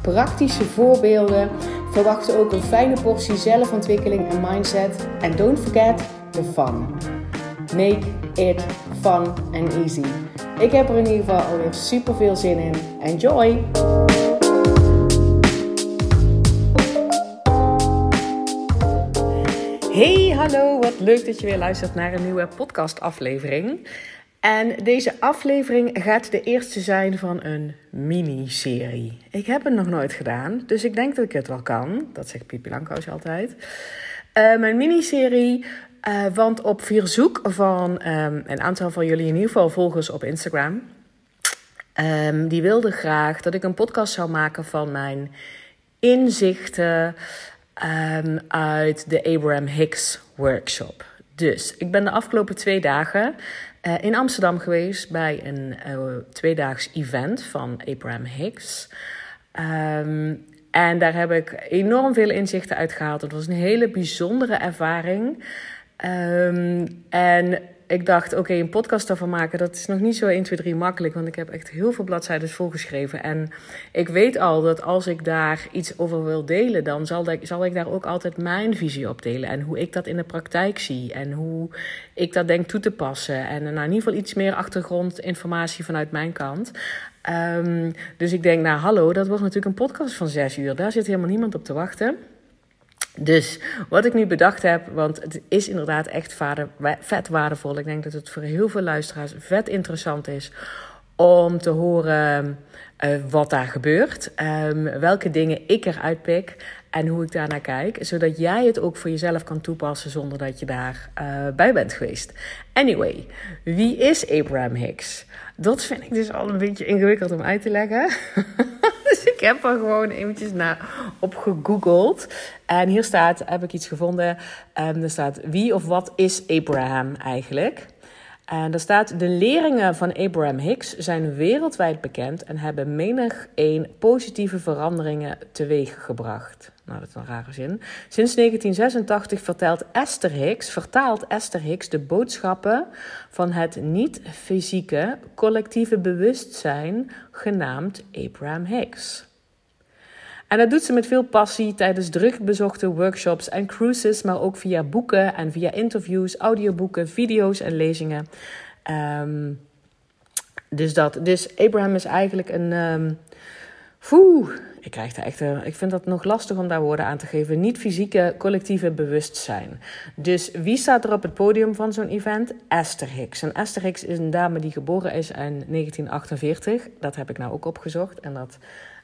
praktische voorbeelden. Verwacht ook een fijne portie zelfontwikkeling en mindset. En don't forget the fun. Make it fun and easy. Ik heb er in ieder geval alweer super veel zin in. Enjoy! Hey, hallo, wat leuk dat je weer luistert naar een nieuwe podcastaflevering. En deze aflevering gaat de eerste zijn van een miniserie. Ik heb het nog nooit gedaan, dus ik denk dat ik het wel kan. Dat zegt Pipi altijd. Uh, mijn miniserie, uh, want op verzoek van um, een aantal van jullie, in ieder geval volgers op Instagram, um, die wilden graag dat ik een podcast zou maken van mijn inzichten um, uit de Abraham Hicks workshop. Dus ik ben de afgelopen twee dagen uh, in Amsterdam geweest bij een uh, tweedaags event van Abraham Hicks. Um, en daar heb ik enorm veel inzichten uit gehaald. Het was een hele bijzondere ervaring. Um, en ik dacht, oké, een podcast daarvan maken, dat is nog niet zo 1, 2, 3 makkelijk. Want ik heb echt heel veel bladzijden volgeschreven. En ik weet al dat als ik daar iets over wil delen, dan zal ik, zal ik daar ook altijd mijn visie op delen. En hoe ik dat in de praktijk zie. En hoe ik dat denk toe te passen. En nou, in ieder geval iets meer achtergrondinformatie vanuit mijn kant. Um, dus ik denk, nou hallo, dat wordt natuurlijk een podcast van zes uur. Daar zit helemaal niemand op te wachten. Dus wat ik nu bedacht heb, want het is inderdaad echt vet waardevol. Ik denk dat het voor heel veel luisteraars vet interessant is om te horen uh, wat daar gebeurt. Um, welke dingen ik eruit pik en hoe ik daarnaar kijk. Zodat jij het ook voor jezelf kan toepassen zonder dat je daar uh, bij bent geweest. Anyway, wie is Abraham Hicks? Dat vind ik dus al een beetje ingewikkeld om uit te leggen. dus ik heb er gewoon eventjes naar op gegoogeld. En hier staat, heb ik iets gevonden. Um, er staat, wie of wat is Abraham eigenlijk? En er staat: De leringen van Abraham Hicks zijn wereldwijd bekend en hebben menig een positieve veranderingen teweeggebracht. Nou, dat is een rare zin. Sinds 1986 vertelt Esther Hicks, vertaalt Esther Hicks de boodschappen van het niet-fysieke collectieve bewustzijn, genaamd Abraham Hicks. En dat doet ze met veel passie tijdens druk bezochte workshops en cruises, maar ook via boeken en via interviews, audioboeken, video's en lezingen. Um, dus dat. Dus Abraham is eigenlijk een. Um, ik krijg daar echt. ik vind dat nog lastig om daar woorden aan te geven. Niet fysieke collectieve bewustzijn. Dus wie staat er op het podium van zo'n event? Esther Hicks. En Esther Hicks is een dame die geboren is in 1948. Dat heb ik nou ook opgezocht. En dat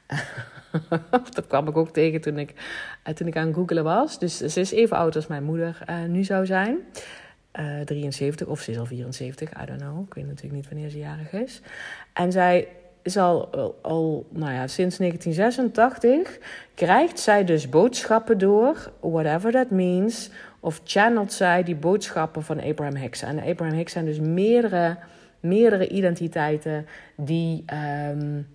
dat kwam ik ook tegen toen ik, uh, toen ik aan googelen was. Dus ze is even oud als mijn moeder uh, nu zou zijn. Uh, eh, 73 of ze is al 74, I don't know. Ik weet natuurlijk niet wanneer ze jarig is. En zij is al, al nou ja, sinds 1986 krijgt zij dus boodschappen door, whatever that means, of channelt zij die boodschappen van Abraham Hicks. En Abraham Hicks zijn dus meerdere, meerdere identiteiten die. Um,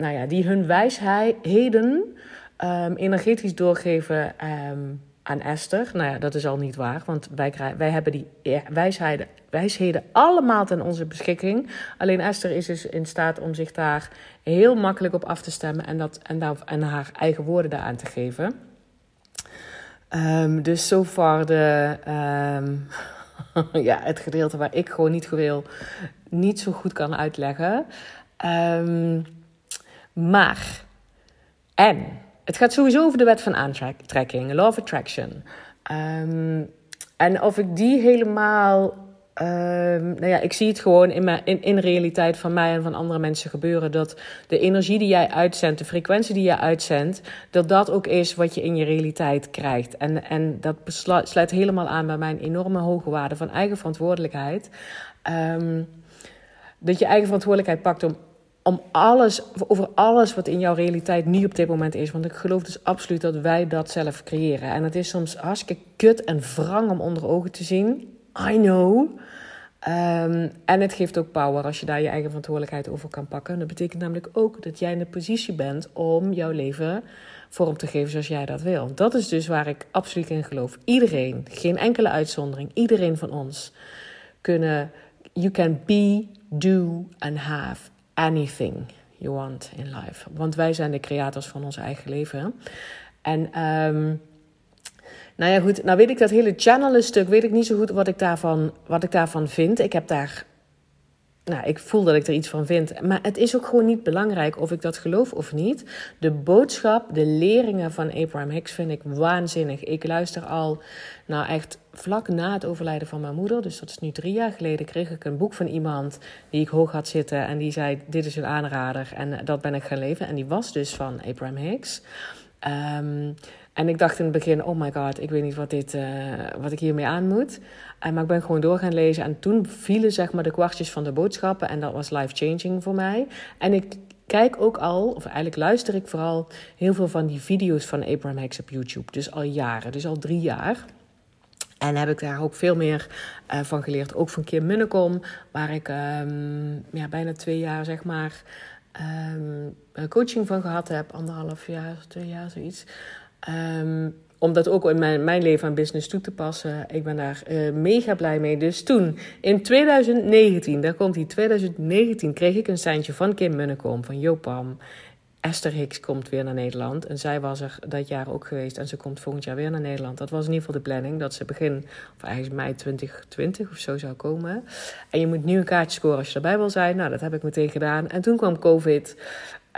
nou ja, die hun wijsheden um, energetisch doorgeven um, aan Esther. Nou ja, dat is al niet waar, want wij, wij hebben die wijsheden, wijsheden allemaal ten onze beschikking. Alleen Esther is dus in staat om zich daar heel makkelijk op af te stemmen en, dat, en, daar, en haar eigen woorden daaraan te geven. Um, dus zo so de, ja, het gedeelte waar ik gewoon niet, gewil, niet zo goed kan uitleggen. Um, maar, en, het gaat sowieso over de wet van aantrekking, law of attraction. Um, en of ik die helemaal Um, nou ja, ik zie het gewoon in, mijn, in, realiteit van mij en van andere mensen gebeuren. Dat de energie die jij uitzendt, de frequentie die jij uitzendt, dat dat ook is wat je in je realiteit krijgt. En, en dat sluit helemaal aan bij mijn enorme hoge waarde van eigen verantwoordelijkheid. Um, dat je eigen verantwoordelijkheid pakt om om alles, over alles wat in jouw realiteit nu op dit moment is. Want ik geloof dus absoluut dat wij dat zelf creëren. En het is soms hartstikke kut en wrang om onder ogen te zien. I know. Ehm, en het geeft ook power als je daar je eigen verantwoordelijkheid over kan pakken. dat betekent namelijk ook dat jij in de positie bent om jouw leven vorm te geven zoals jij dat wil. Dat is dus waar ik absoluut in geloof. Iedereen, geen enkele uitzondering, iedereen van ons kunnen. You can be, do and have anything you want in life. Want wij zijn de creators van ons eigen leven. En um, nou ja, goed. Nou weet ik dat hele channelen stuk, weet ik niet zo goed wat ik daarvan, wat ik daarvan vind. Ik heb daar nou, ik voel dat ik er iets van vind. Maar het is ook gewoon niet belangrijk of ik dat geloof of niet. De boodschap, de leringen van Abraham Hicks vind ik waanzinnig. Ik luister al, nou echt vlak na het overlijden van mijn moeder, dus dat is nu drie jaar geleden, kreeg ik een boek van iemand die ik hoog had zitten. En die zei: Dit is een aanrader. En dat ben ik gaan leven. En die was dus van Abraham Hicks. Um, en ik dacht in het begin, oh my god, ik weet niet wat, dit, uh, wat ik hiermee aan moet. Maar ik ben gewoon door gaan lezen. En toen vielen zeg maar de kwartjes van de boodschappen. En dat was life-changing voor mij. En ik kijk ook al, of eigenlijk luister ik vooral heel veel van die video's van Abraham Hicks op YouTube. Dus al jaren, dus al drie jaar. En heb ik daar ook veel meer uh, van geleerd. Ook van Kim Munnekom, waar ik um, ja, bijna twee jaar, zeg maar, um, coaching van gehad heb. Anderhalf jaar, twee jaar, zoiets. Um, om dat ook in mijn, mijn leven en business toe te passen. Ik ben daar uh, mega blij mee. Dus toen, in 2019, daar komt hij, 2019, kreeg ik een seintje van Kim Munnekom, van Jopam. Esther Hicks komt weer naar Nederland. En zij was er dat jaar ook geweest. En ze komt volgend jaar weer naar Nederland. Dat was in ieder geval de planning. Dat ze begin, of eigenlijk mei 2020 of zo zou komen. En je moet nu een kaartje scoren als je erbij wil zijn. Nou, dat heb ik meteen gedaan. En toen kwam COVID.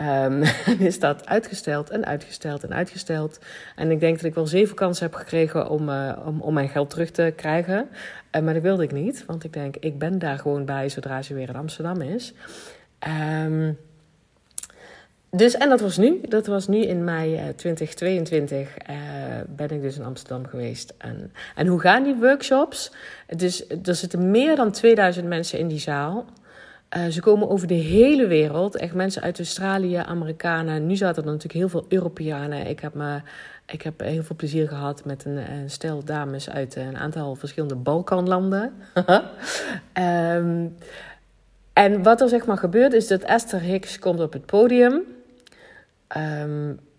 Um, is dat uitgesteld en uitgesteld en uitgesteld. En ik denk dat ik wel zeven kansen heb gekregen om, uh, om, om mijn geld terug te krijgen. Uh, maar dat wilde ik niet, want ik denk, ik ben daar gewoon bij zodra ze weer in Amsterdam is. Um, dus, en dat was nu. Dat was nu in mei 2022 uh, uh, ben ik dus in Amsterdam geweest. En, en hoe gaan die workshops? Dus er zitten meer dan 2000 mensen in die zaal. Uh, ze komen over de hele wereld. Echt mensen uit Australië, Amerikanen. Nu zaten er natuurlijk heel veel Europeanen. Ik heb, me, ik heb heel veel plezier gehad met een, stel dames uit een aantal verschillende Balkanlanden. um, en wat er zeg maar gebeurt is dat Esther Hicks komt op het podium.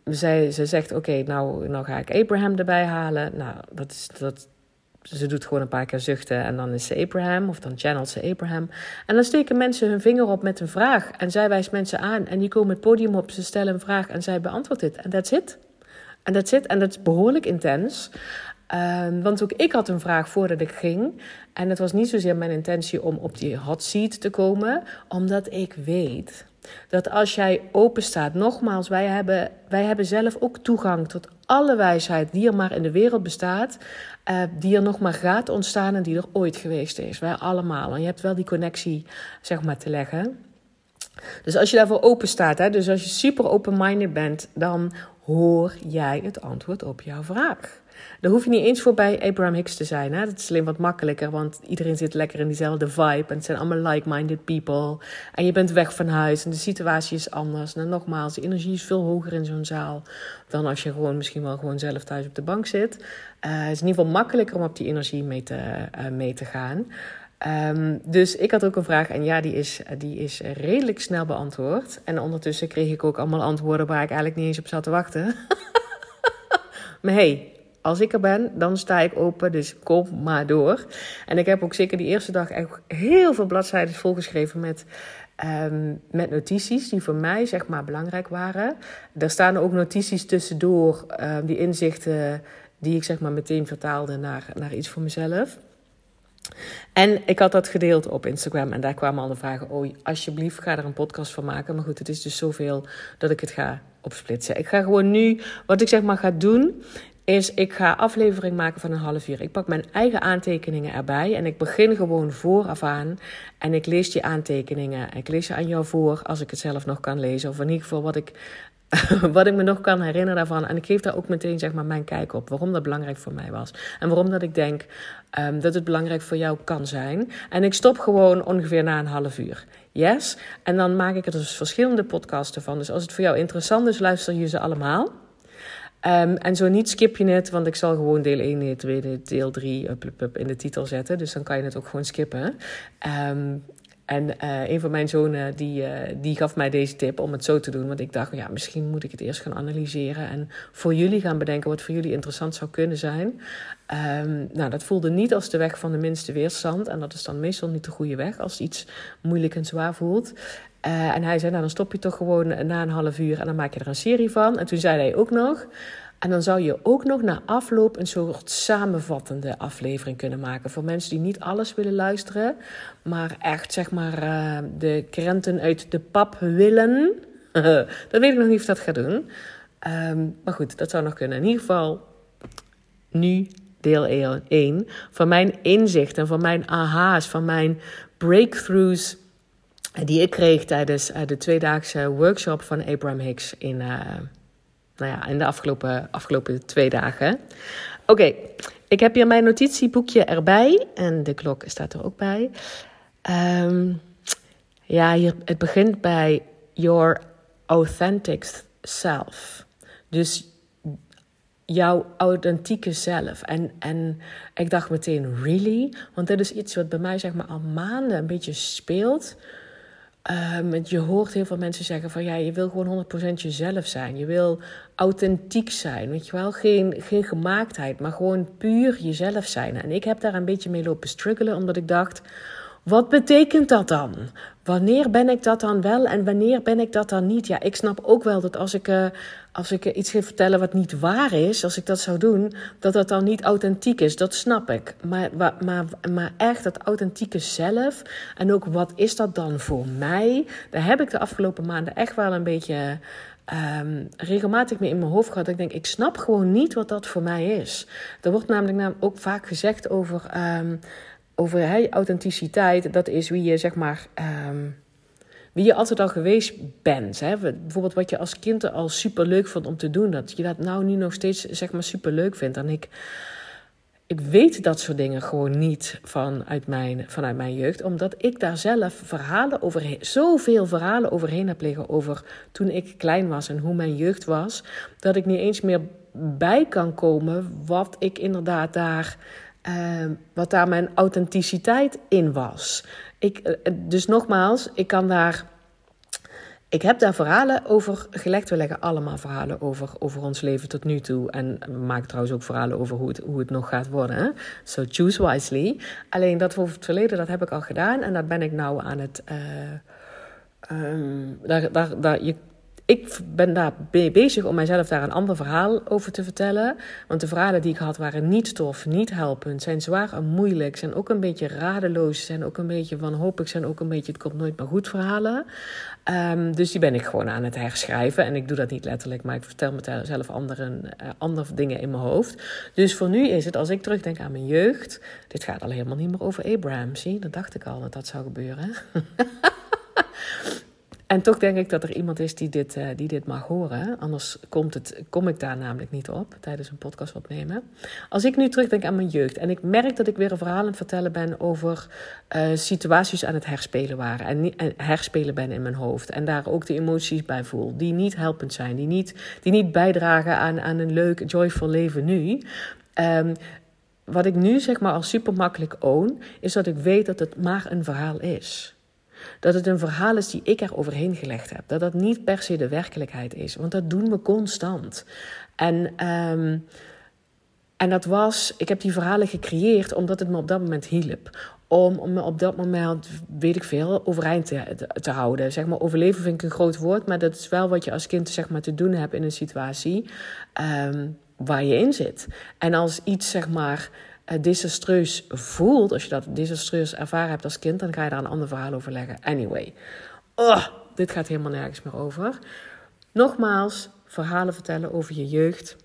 Zij, ze zegt, oké, nou, nou ga ik Abraham erbij halen. Nou, dat is, dat, ze doet gewoon een paar keer zuchten en dan is ze Abraham of dan channelt ze Abraham. En dan steken mensen hun vinger op met een vraag en zij wijst mensen aan en die komen het podium op, ze stellen een vraag en zij beantwoordt het. En that's it. En that's it. En dat is behoorlijk intens. Um, want ook ik had een vraag voordat ik ging. En het was niet zozeer mijn intentie om op die hot seat te komen, omdat ik weet dat als jij open staat, nogmaals, wij hebben, wij hebben zelf ook toegang tot alle wijsheid die er maar in de wereld bestaat, uh, die er nog maar gaat ontstaan en die er ooit geweest is. Wij allemaal. En je hebt wel die connectie, zeg maar, te leggen. Dus als je daarvoor open staat, hè, dus als je super open-minded bent, dan hoor jij het antwoord op jouw vraag. Daar hoef je niet eens voor bij Abraham Hicks te zijn. Hè? Dat is alleen wat makkelijker, want iedereen zit lekker in diezelfde vibe. En het zijn allemaal like-minded people. En je bent weg van huis en de situatie is anders. En nogmaals, de energie is veel hoger in zo'n zaal dan als je gewoon misschien wel gewoon zelf thuis op de bank zit. Uh, het is in ieder geval makkelijker om op die energie mee te, uh, mee te gaan. Um, dus ik had ook een vraag en ja, die is, die is redelijk snel beantwoord. En ondertussen kreeg ik ook allemaal antwoorden waar ik eigenlijk niet eens op zat te wachten. maar hey, als ik er ben, dan sta ik open, dus kom maar door. En ik heb ook zeker die eerste dag echt heel veel bladzijden volgeschreven met, um, met notities die voor mij zeg maar belangrijk waren. Er staan ook notities tussendoor, um, die inzichten die ik zeg maar meteen vertaalde naar, naar iets voor mezelf. En ik had dat gedeeld op Instagram en daar kwamen al de vragen: Oh, alsjeblieft, ga er een podcast van maken. Maar goed, het is dus zoveel dat ik het ga opsplitsen. Ik ga gewoon nu, wat ik zeg maar ga doen, is ik ga aflevering maken van een half uur. Ik pak mijn eigen aantekeningen erbij en ik begin gewoon vooraf aan. En ik lees die aantekeningen. Ik lees ze aan jou voor als ik het zelf nog kan lezen. Of in ieder geval wat ik, wat ik me nog kan herinneren daarvan. En ik geef daar ook meteen zeg maar, mijn kijk op. Waarom dat belangrijk voor mij was. En waarom dat ik denk um, dat het belangrijk voor jou kan zijn. En ik stop gewoon ongeveer na een half uur. Yes? En dan maak ik er dus verschillende podcasten van. Dus als het voor jou interessant is, luister je ze allemaal. Um, en zo niet skip je het, want ik zal gewoon deel 1, deel 2, deel 3 up, up, up, in de titel zetten. Dus dan kan je het ook gewoon skippen. Um, en uh, een van mijn zonen die, uh, die gaf mij deze tip om het zo te doen. Want ik dacht, ja, misschien moet ik het eerst gaan analyseren. En voor jullie gaan bedenken wat voor jullie interessant zou kunnen zijn. Um, nou, dat voelde niet als de weg van de minste weerstand. En dat is dan meestal niet de goede weg als iets moeilijk en zwaar voelt. Uh, en hij zei, nou dan stop je toch gewoon na een half uur en dan maak je er een serie van. En toen zei hij ook nog, en dan zou je ook nog na afloop een soort samenvattende aflevering kunnen maken. Voor mensen die niet alles willen luisteren, maar echt zeg maar uh, de krenten uit de pap willen. dat weet ik nog niet of dat gaat doen. Um, maar goed, dat zou nog kunnen. In ieder geval, nu deel 1 van mijn inzichten, van mijn aha's, van mijn breakthroughs die ik kreeg tijdens uh, de tweedaagse workshop van Abraham Hicks in, uh, nou ja, in de afgelopen, afgelopen twee dagen. Oké, ik heb hier mijn notitieboekje erbij en de klok staat er ook bij. Um, ja, hier, het begint bij your authentic self. Dus jouw authentieke zelf. En, en ik dacht meteen, really? Want dit is iets wat bij mij zeg maar al maanden een beetje speelt. Um, je hoort heel veel mensen zeggen van ja, je wil gewoon 100% jezelf zijn. Je wil authentiek zijn. Weet je wel, geen, geen gemaaktheid, maar gewoon puur jezelf zijn. En ik heb daar een beetje mee lopen struggelen, omdat ik dacht: wat betekent dat dan? Wanneer ben ik dat dan wel en wanneer ben ik dat dan niet? Ja, ik snap ook wel dat als ik, uh, als ik iets ga vertellen wat niet waar is, als ik dat zou doen, dat dat dan niet authentiek is. Dat snap ik. Maar, maar, maar echt dat authentieke zelf en ook wat is dat dan voor mij? Daar heb ik de afgelopen maanden echt wel een beetje um, regelmatig mee in mijn hoofd gehad. Ik denk, ik snap gewoon niet wat dat voor mij is. Er wordt namelijk ook vaak gezegd over. Um, over authenticiteit, dat is wie je zeg maar. Um, wie je altijd al geweest bent. Hè? Bijvoorbeeld wat je als kind al super leuk vond om te doen. Dat je dat nou nu nog steeds zeg maar super leuk vindt. En ik, ik weet dat soort dingen gewoon niet vanuit mijn, vanuit mijn jeugd. Omdat ik daar zelf verhalen overheen, zoveel verhalen overheen heb liggen. Over toen ik klein was en hoe mijn jeugd was. Dat ik niet eens meer bij kan komen wat ik inderdaad daar uh, wat daar mijn authenticiteit in was. Ik, uh, dus nogmaals, ik kan daar. Ik heb daar verhalen over gelegd. We leggen allemaal verhalen over, over ons leven tot nu toe. En we maken trouwens ook verhalen over hoe het, hoe het nog gaat worden. So choose wisely. Alleen dat over het verleden, dat heb ik al gedaan. En dat ben ik nou aan het. Uh, um, daar, daar, daar, je ik ben daar bezig om mijzelf daar een ander verhaal over te vertellen. Want de verhalen die ik had waren niet tof, niet helpend, zijn zwaar en moeilijk, zijn ook een beetje radeloos, zijn ook een beetje wanhopig, zijn ook een beetje het komt nooit meer goed verhalen. Um, dus die ben ik gewoon aan het herschrijven. En ik doe dat niet letterlijk, maar ik vertel mezelf andere, uh, andere dingen in mijn hoofd. Dus voor nu is het, als ik terugdenk aan mijn jeugd, dit gaat al helemaal niet meer over Abraham, zie, dat dacht ik al dat dat zou gebeuren. En toch denk ik dat er iemand is die dit, uh, die dit mag horen. Anders komt het, kom ik daar namelijk niet op tijdens een podcast opnemen. Als ik nu terugdenk aan mijn jeugd en ik merk dat ik weer een verhaal aan het vertellen ben over uh, situaties aan het herspelen waren. En, en, herspelen ben in mijn hoofd. En daar ook de emoties bij voel. Die niet helpend zijn. Die niet, die niet bijdragen aan, aan een leuk, joyful leven nu. Um, wat ik nu zeg maar als super makkelijk own, is dat ik weet dat het maar een verhaal is. Dat het een verhaal is die ik er overheen gelegd heb. Dat dat niet per se de werkelijkheid is. Want dat doen we constant. En, um, en dat was, ik heb die verhalen gecreëerd omdat het me op dat moment hielp. Om, me op dat moment, weet ik veel, overeind te, te, houden. Zeg maar, overleven vind ik een groot woord, maar dat is wel wat je als kind zeg maar, te doen hebt in een situatie um, waar je in zit. En als iets, zeg maar desastreus voelt, als je dat desastreus ervaren hebt als kind, dan ga je daar een ander verhaal over leggen. Anyway, oh, dit gaat helemaal nergens meer over. Nogmaals, verhalen vertellen over je jeugd.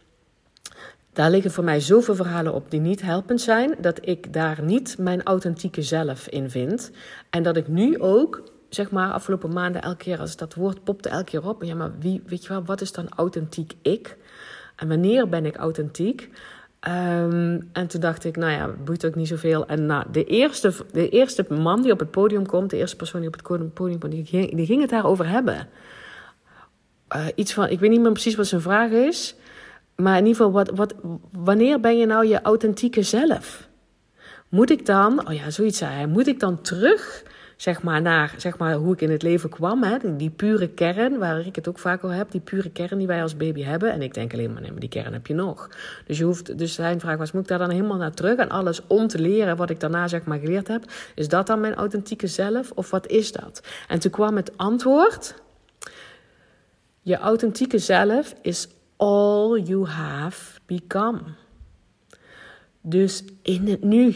Daar liggen voor mij zoveel verhalen op die niet helpend zijn, dat ik daar niet mijn authentieke zelf in vind. En dat ik nu ook, zeg maar, afgelopen maanden elke keer als dat woord popte elke keer op. Ja, maar wie, weet je wel, wat is dan authentiek ik? En wanneer ben ik authentiek? Ehm, en toen dacht ik, nou ja, boeit ook niet zoveel. En nou, de, eerste, de eerste man die op het podium komt, de eerste persoon die op het podium komt, die ging, die ging het daarover hebben. Uh, iets van, ik weet niet meer precies wat zijn vraag is. Maar in ieder geval, wat, wat, wanneer ben je nou je authentieke zelf? Moet ik dan, oh ja, zoiets zei hij, moet ik dan terug, zeg maar, naar zeg maar, hoe ik in het leven kwam, hè? Die, pure kern, waar ik het ook vaak over heb, die pure kern die wij als baby hebben. En ik denk alleen maar, nee, maar die kern heb je nog. Dus, je hoeft, dus zijn vraag was, moet ik daar dan helemaal naar terug en alles om te leren wat ik daarna, zeg maar, geleerd heb? Is dat dan mijn authentieke zelf of wat is dat? En toen kwam het antwoord, je authentieke zelf is all you have become. Dus in het nu.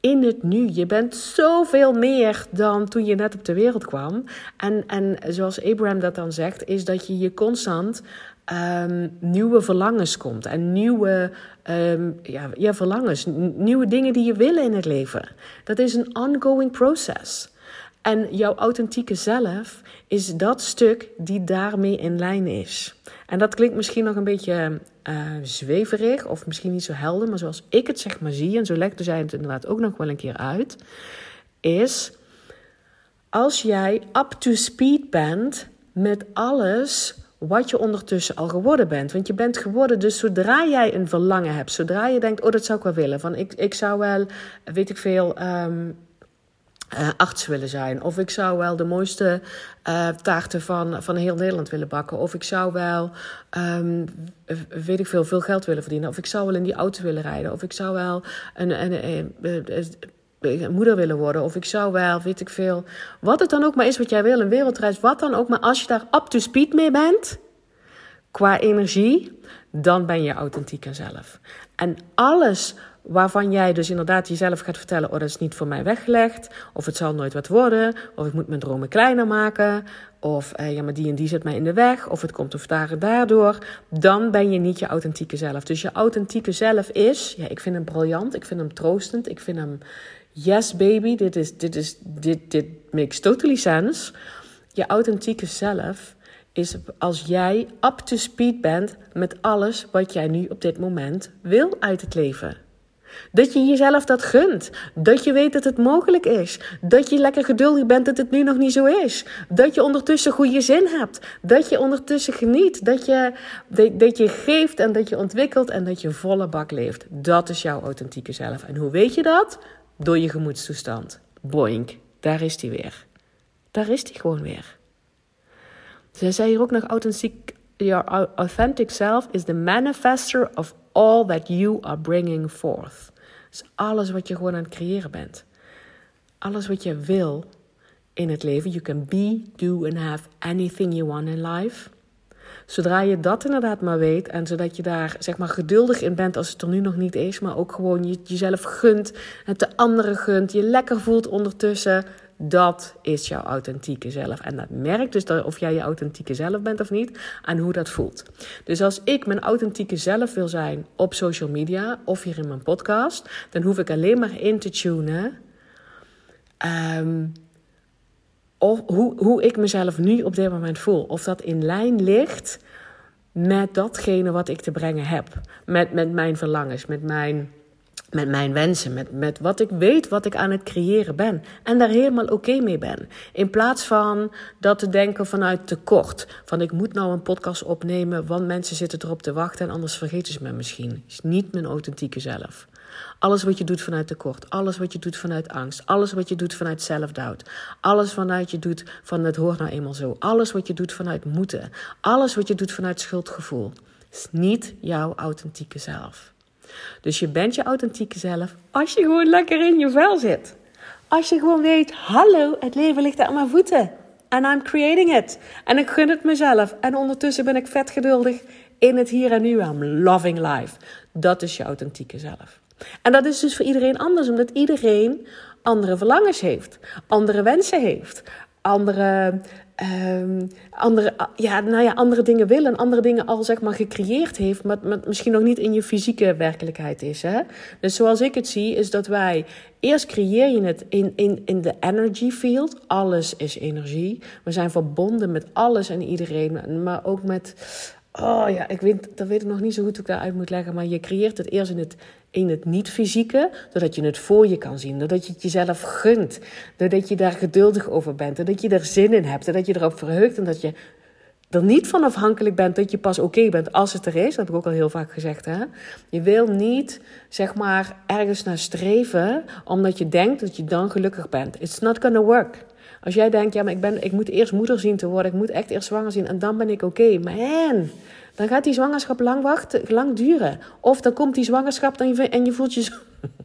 In het nu. Je bent zoveel meer dan toen je net op de wereld kwam. En, en zoals Abraham dat dan zegt, is dat je je constant um, nieuwe verlangens komt. En nieuwe um, ja, ja, verlangens. Nieuwe dingen die je wil in het leven. Dat is een ongoing process. En jouw authentieke zelf is dat stuk die daarmee in lijn is. En dat klinkt misschien nog een beetje uh, zweverig of misschien niet zo helder, maar zoals ik het zeg maar zie, en zo legde zij het inderdaad ook nog wel een keer uit, is als jij up to speed bent met alles wat je ondertussen al geworden bent. Want je bent geworden, dus zodra jij een verlangen hebt, zodra je denkt, oh dat zou ik wel willen, van ik, ik zou wel, weet ik veel, um, uh, arts willen zijn. Of ik zou wel de mooiste uh, taarten van, van heel Nederland willen bakken. Of ik zou wel, um, weet ik veel, veel geld willen verdienen. Of ik zou wel in die auto willen rijden. Of ik zou wel een, een, een, een moeder willen worden. Of ik zou wel, weet ik veel. Wat het dan ook maar is wat jij wil, een wereldreis, wat dan ook. Maar als je daar up to speed mee bent, qua energie, dan ben je authentiek zelf. En alles waarvan jij dus inderdaad jezelf gaat vertellen: Oh, dat is niet voor mij weggelegd. Of het zal nooit wat worden. Of ik moet mijn dromen kleiner maken. Of eh, ja, maar die en die zit mij in de weg. Of het komt of daar daardoor. Dan ben je niet je authentieke zelf. Dus je authentieke zelf is: ja, ik vind hem briljant. Ik vind hem troostend. Ik vind hem. Yes, baby. Dit is, dit is, dit, dit makes totally sense. Je authentieke zelf is als jij up to speed bent met alles wat jij nu op dit moment wil uit het leven. Dat je jezelf dat gunt. Dat je weet dat het mogelijk is. Dat je lekker geduldig bent dat het nu nog niet zo is. Dat je ondertussen goede zin hebt. Dat je ondertussen geniet. Dat je, dat, je geeft en dat je ontwikkelt en dat je volle bak leeft. Dat is jouw authentieke zelf. En hoe weet je dat? Door je gemoedstoestand. Boink, daar is die weer. Daar is die gewoon weer. Zij zei hier ook nog authentiek. Your authentic self is the manifester of all that you are bringing forth. Dus alles wat je gewoon aan het creëren bent. Alles wat je wil in het leven. You can be, do and have anything you want in life. Zodra je dat inderdaad maar weet en zodat je daar zeg maar geduldig in bent als het er nu nog niet is, maar ook gewoon je, jezelf gunt, het de anderen gunt, je lekker voelt ondertussen, dat is jouw authentieke zelf. En dat merkt dus of jij je authentieke zelf bent of niet aan hoe dat voelt. Dus als ik mijn authentieke zelf wil zijn op social media of hier in mijn podcast, dan hoef ik alleen maar in te tunen. Um, of hoe, hoe ik mezelf nu op dit moment voel. Of dat in lijn ligt met datgene wat ik te brengen heb. Met, met mijn verlangens, met mijn met mijn wensen, met, met wat ik weet wat ik aan het creëren ben. En daar helemaal oké mee ben. In plaats van dat te denken vanuit tekort. Van ik moet nou een podcast opnemen, want mensen zitten erop te wachten en anders vergeten ze me misschien. is niet mijn authentieke zelf. Alles wat je doet vanuit tekort, alles wat je doet vanuit angst, alles wat je doet vanuit zelfdoubt, alles vanuit je doet van het hoort nou eenmaal zo, alles wat je doet vanuit moeten, alles wat je doet vanuit schuldgevoel, is niet jouw authentieke zelf. Dus je bent je authentieke zelf als je gewoon lekker in je vel zit. Als je gewoon weet, hallo, het leven ligt aan mijn voeten. And I'm creating it. En ik gun het mezelf. En ondertussen ben ik vet geduldig in het hier en nu. I'm loving life. Dat is je authentieke zelf. En dat is dus voor iedereen anders, omdat iedereen andere verlangens heeft, andere wensen heeft, andere, ehm, andere, ja, nou ja, andere dingen wil en andere dingen al zeg maar gecreëerd heeft, maar, maar misschien nog niet in je fysieke werkelijkheid is. Hè? Dus zoals ik het zie, is dat wij eerst creëer je het in, in, in de energy field. Alles is energie. We zijn verbonden met alles en iedereen, maar ook met Oh ja, ik weet, dat weet ik nog niet zo goed hoe ik dat uit moet leggen. Maar je creëert het eerst in het, in het niet-fysieke, doordat je het voor je kan zien. Doordat je het jezelf gunt. Doordat je daar geduldig over bent. Doordat je er zin in hebt. Doordat je erop verheugt. En dat je er niet van afhankelijk bent dat je pas oké bent als het er is. Dat heb ik ook al heel vaak gezegd. Hè? Je wil niet, zeg maar, ergens naar streven, omdat je denkt dat je dan gelukkig bent. It's not gonna work. Als jij denkt, ja, maar ik, ben, ik moet eerst moeder zien te worden, ik moet echt eerst zwanger zien en dan ben ik oké. Man, dan gaat die zwangerschap lang, wachten, lang duren. Of dan komt die zwangerschap en je, en je voelt je zo,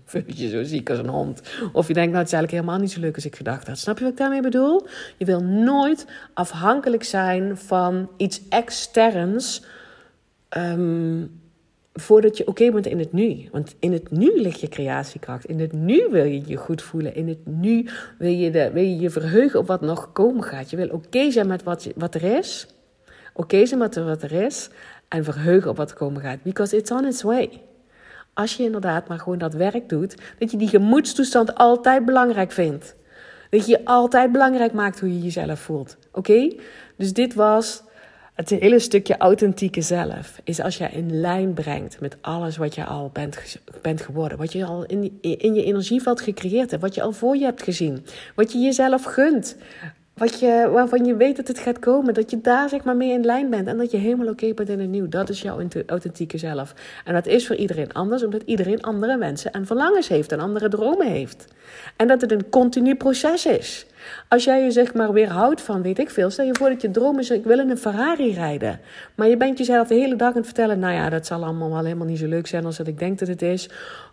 je zo ziek als een hond. Of je denkt, nou, het is eigenlijk helemaal niet zo leuk als ik gedacht had. Snap je wat ik daarmee bedoel? Je wil nooit afhankelijk zijn van iets externs. Um, voordat je oké bent in het nu. Want in het nu ligt je creatiekracht. In het nu wil je je goed voelen. In het nu wil je wil je, je verheugen op wat nog komen gaat. Je wil oké zijn met wat, wat er is. Oké zijn met wat er is. En verheugen op wat komen gaat. Because it's on its way. Als je inderdaad maar gewoon dat werk doet. Dat je die gemoedstoestand altijd belangrijk vindt. Dat je je altijd belangrijk maakt hoe je jezelf voelt. Oké? Dus dit was het hele stukje authentieke zelf is als je in lijn brengt met alles wat je al bent, bent geworden. Wat je al in, in je energieveld gecreëerd hebt. Wat je al voor je hebt gezien. Wat je jezelf gunt. Wat je, waarvan je weet dat het gaat komen. Dat je daar zeg maar mee in lijn bent. En dat je helemaal oké bent in het nieuw. Dat is jouw authentieke zelf. En dat is voor iedereen anders. Omdat iedereen andere wensen en verlangens heeft. En andere dromen heeft. En dat het een continu proces is. Als jij je zeg maar weer houdt van, weet ik veel, stel je voor dat je droom is, ik wil in een Ferrari rijden. Maar je bent jezelf de hele dag aan het vertellen, nou ja, dat zal allemaal wel helemaal niet zo leuk zijn als dat ik denk dat het is.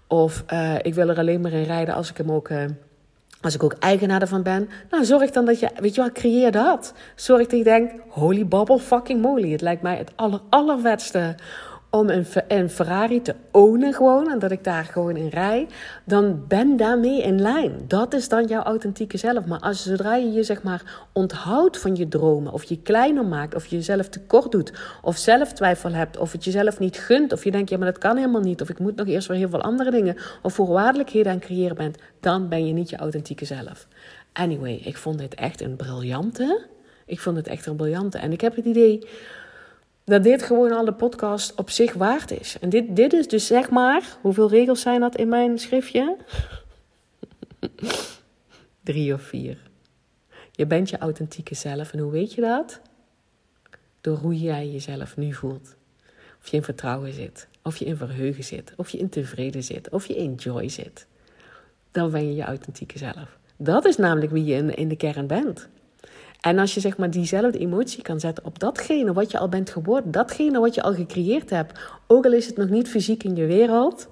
Of uh, ik wil er alleen maar in rijden als ik hem ook... Uh, als ik ook eigenaar ervan ben, nou zorg dan dat je, weet je wel, creëer dat. Zorg dat je denkt, holy bubble fucking moly. Het lijkt mij het aller, allervetste om een, een Ferrari te ownen gewoon en dat ik daar gewoon in rij, dan ben daarmee in lijn. Dat is dan jouw authentieke zelf. Maar als zodra je je zeg maar onthoudt van je dromen, of je kleiner maakt, of je jezelf tekort doet, of zelf twijfel hebt, of het jezelf niet gunt, of je denkt ja maar dat kan helemaal niet, of ik moet nog eerst weer heel veel andere dingen, of voorwaardelijkheden aan creëren bent, dan ben je niet je authentieke zelf. Anyway, ik vond dit echt een briljante. Ik vond het echt een briljante. En ik heb het idee dat dit gewoon al de podcast op zich waard is. En dit, dit is dus zeg maar, hoeveel regels zijn dat in mijn schriftje? Drie of vier. Je bent je authentieke zelf. En hoe weet je dat? Door hoe jij jezelf nu voelt. Of je in vertrouwen zit. Of je in verheugen zit. Of je in tevreden zit. Of je in joy zit. Dan ben je je authentieke zelf. Dat is namelijk wie je in, in de kern bent. En als je zeg maar diezelfde emotie kan zetten op datgene wat je al bent geworden, datgene wat je al gecreëerd hebt, ook al is het nog niet fysiek in je wereld,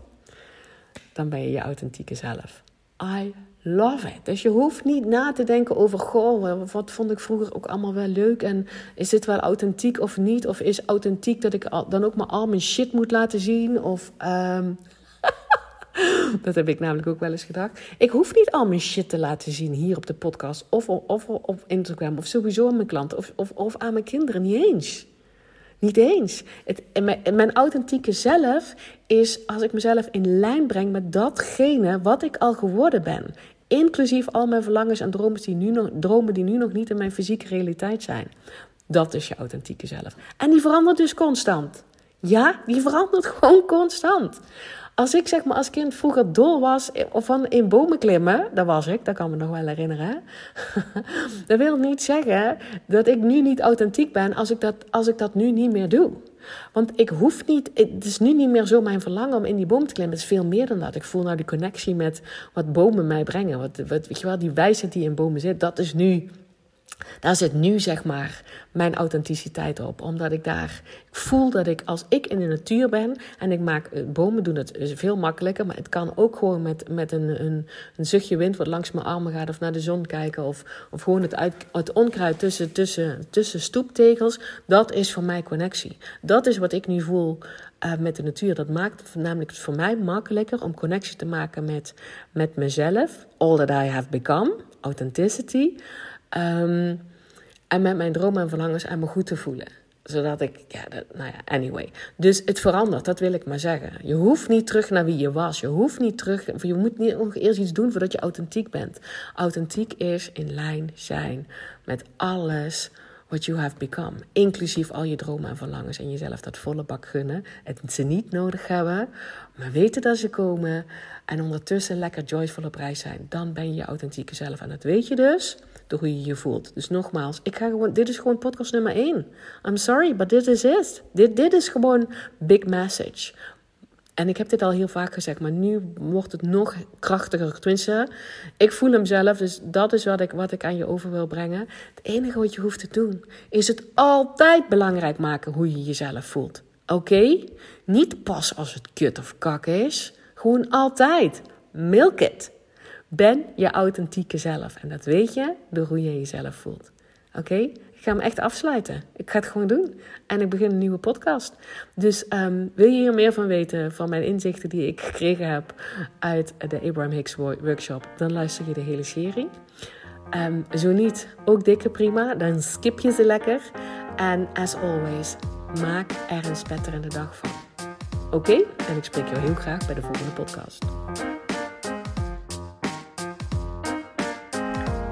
dan ben je je authentieke zelf. I love it. Dus je hoeft niet na te denken over, goh, wat vond ik vroeger ook allemaal wel leuk en is dit wel authentiek of niet? Of is authentiek dat ik dan ook maar al mijn shit moet laten zien? Of um, Dat heb ik namelijk ook wel eens gedacht. Ik hoef niet al mijn shit te laten zien hier op de podcast. Of, of, op Instagram. Of sowieso aan mijn klanten. Of, of, of aan mijn kinderen. Niet eens. Niet eens. Het, mijn, mijn authentieke zelf is als ik mezelf in lijn breng met datgene wat ik al geworden ben. Inclusief al mijn verlangens en dromen die nu nog, dromen die nu nog niet in mijn fysieke realiteit zijn. Dat is je authentieke zelf. En die verandert dus constant. Ja, die verandert gewoon constant. Als ik zeg maar als kind vroeger dol was van in bomen klimmen, dat was ik, dat kan me nog wel herinneren. dat wil niet zeggen dat ik nu niet authentiek ben als ik dat, als ik dat nu niet meer doe. Want ik hoef niet, het is nu niet meer zo mijn verlangen om in die boom te klimmen. Het is veel meer dan dat. Ik voel nou die connectie met wat bomen mij brengen. Wat, wat, weet je wel, die wijsheid die in bomen zit, dat is nu daar zit nu zeg maar mijn authenticiteit op. Omdat ik daar ik voel dat ik als ik in de natuur ben en ik maak eh, bomen doen het veel makkelijker. Maar het kan ook gewoon met, met een, een, een zuchtje wind wat langs mijn armen gaat of naar de zon kijken. Of, of gewoon het, uit, het onkruid tussen, tussen, tussen stoeptegels. Dat is voor mij connectie. Dat is wat ik nu voel uh, met de natuur. Dat maakt namelijk voor mij makkelijker om connectie te maken met, met mezelf. All that I have become. Authenticity. Ehm, en met mijn dromen en verlangens en me goed te voelen zodat ik, ja, dat, nou ja, anyway. Dus het verandert, dat wil ik maar zeggen. Je hoeft niet terug naar wie je was. Je hoeft niet terug, je moet niet nog eerst iets doen voordat je authentiek bent. Authentiek is in lijn zijn met alles what you have become. Inclusief al je dromen en verlangens en jezelf dat volle bak gunnen. Het ze niet nodig hebben, maar weten dat ze komen. En ondertussen lekker joyful op reis zijn. Dan ben je je authentieke zelf. En dat weet je dus door hoe je je voelt. Dus nogmaals, ik ga gewoon, dit is gewoon podcast nummer 1. I'm sorry, but this is it. Dit, dit is gewoon big message. En ik heb dit al heel vaak gezegd, maar nu wordt het nog krachtiger. Tenminste, ik voel hem zelf, dus dat is wat ik, wat ik aan je over wil brengen. Het enige wat je hoeft te doen, is het altijd belangrijk maken hoe je jezelf voelt. Oké? Niet pas als het kut of kak is. Gewoon altijd. Milk it. Ben je authentieke zelf. En dat weet je door hoe je jezelf voelt. Oké? Ik ga hem echt afsluiten. Ik ga het gewoon doen. En ik begin een nieuwe podcast. Dus ehm, wil je hier meer van weten, van mijn inzichten die ik gekregen heb uit de Abraham Hicks workshop, dan luister je de hele serie. Um, zo niet, ook dikke prima, dan skip je ze lekker. En as always, maak er een spetterende dag van. Oké? En ik spreek jou heel graag bij de volgende podcast.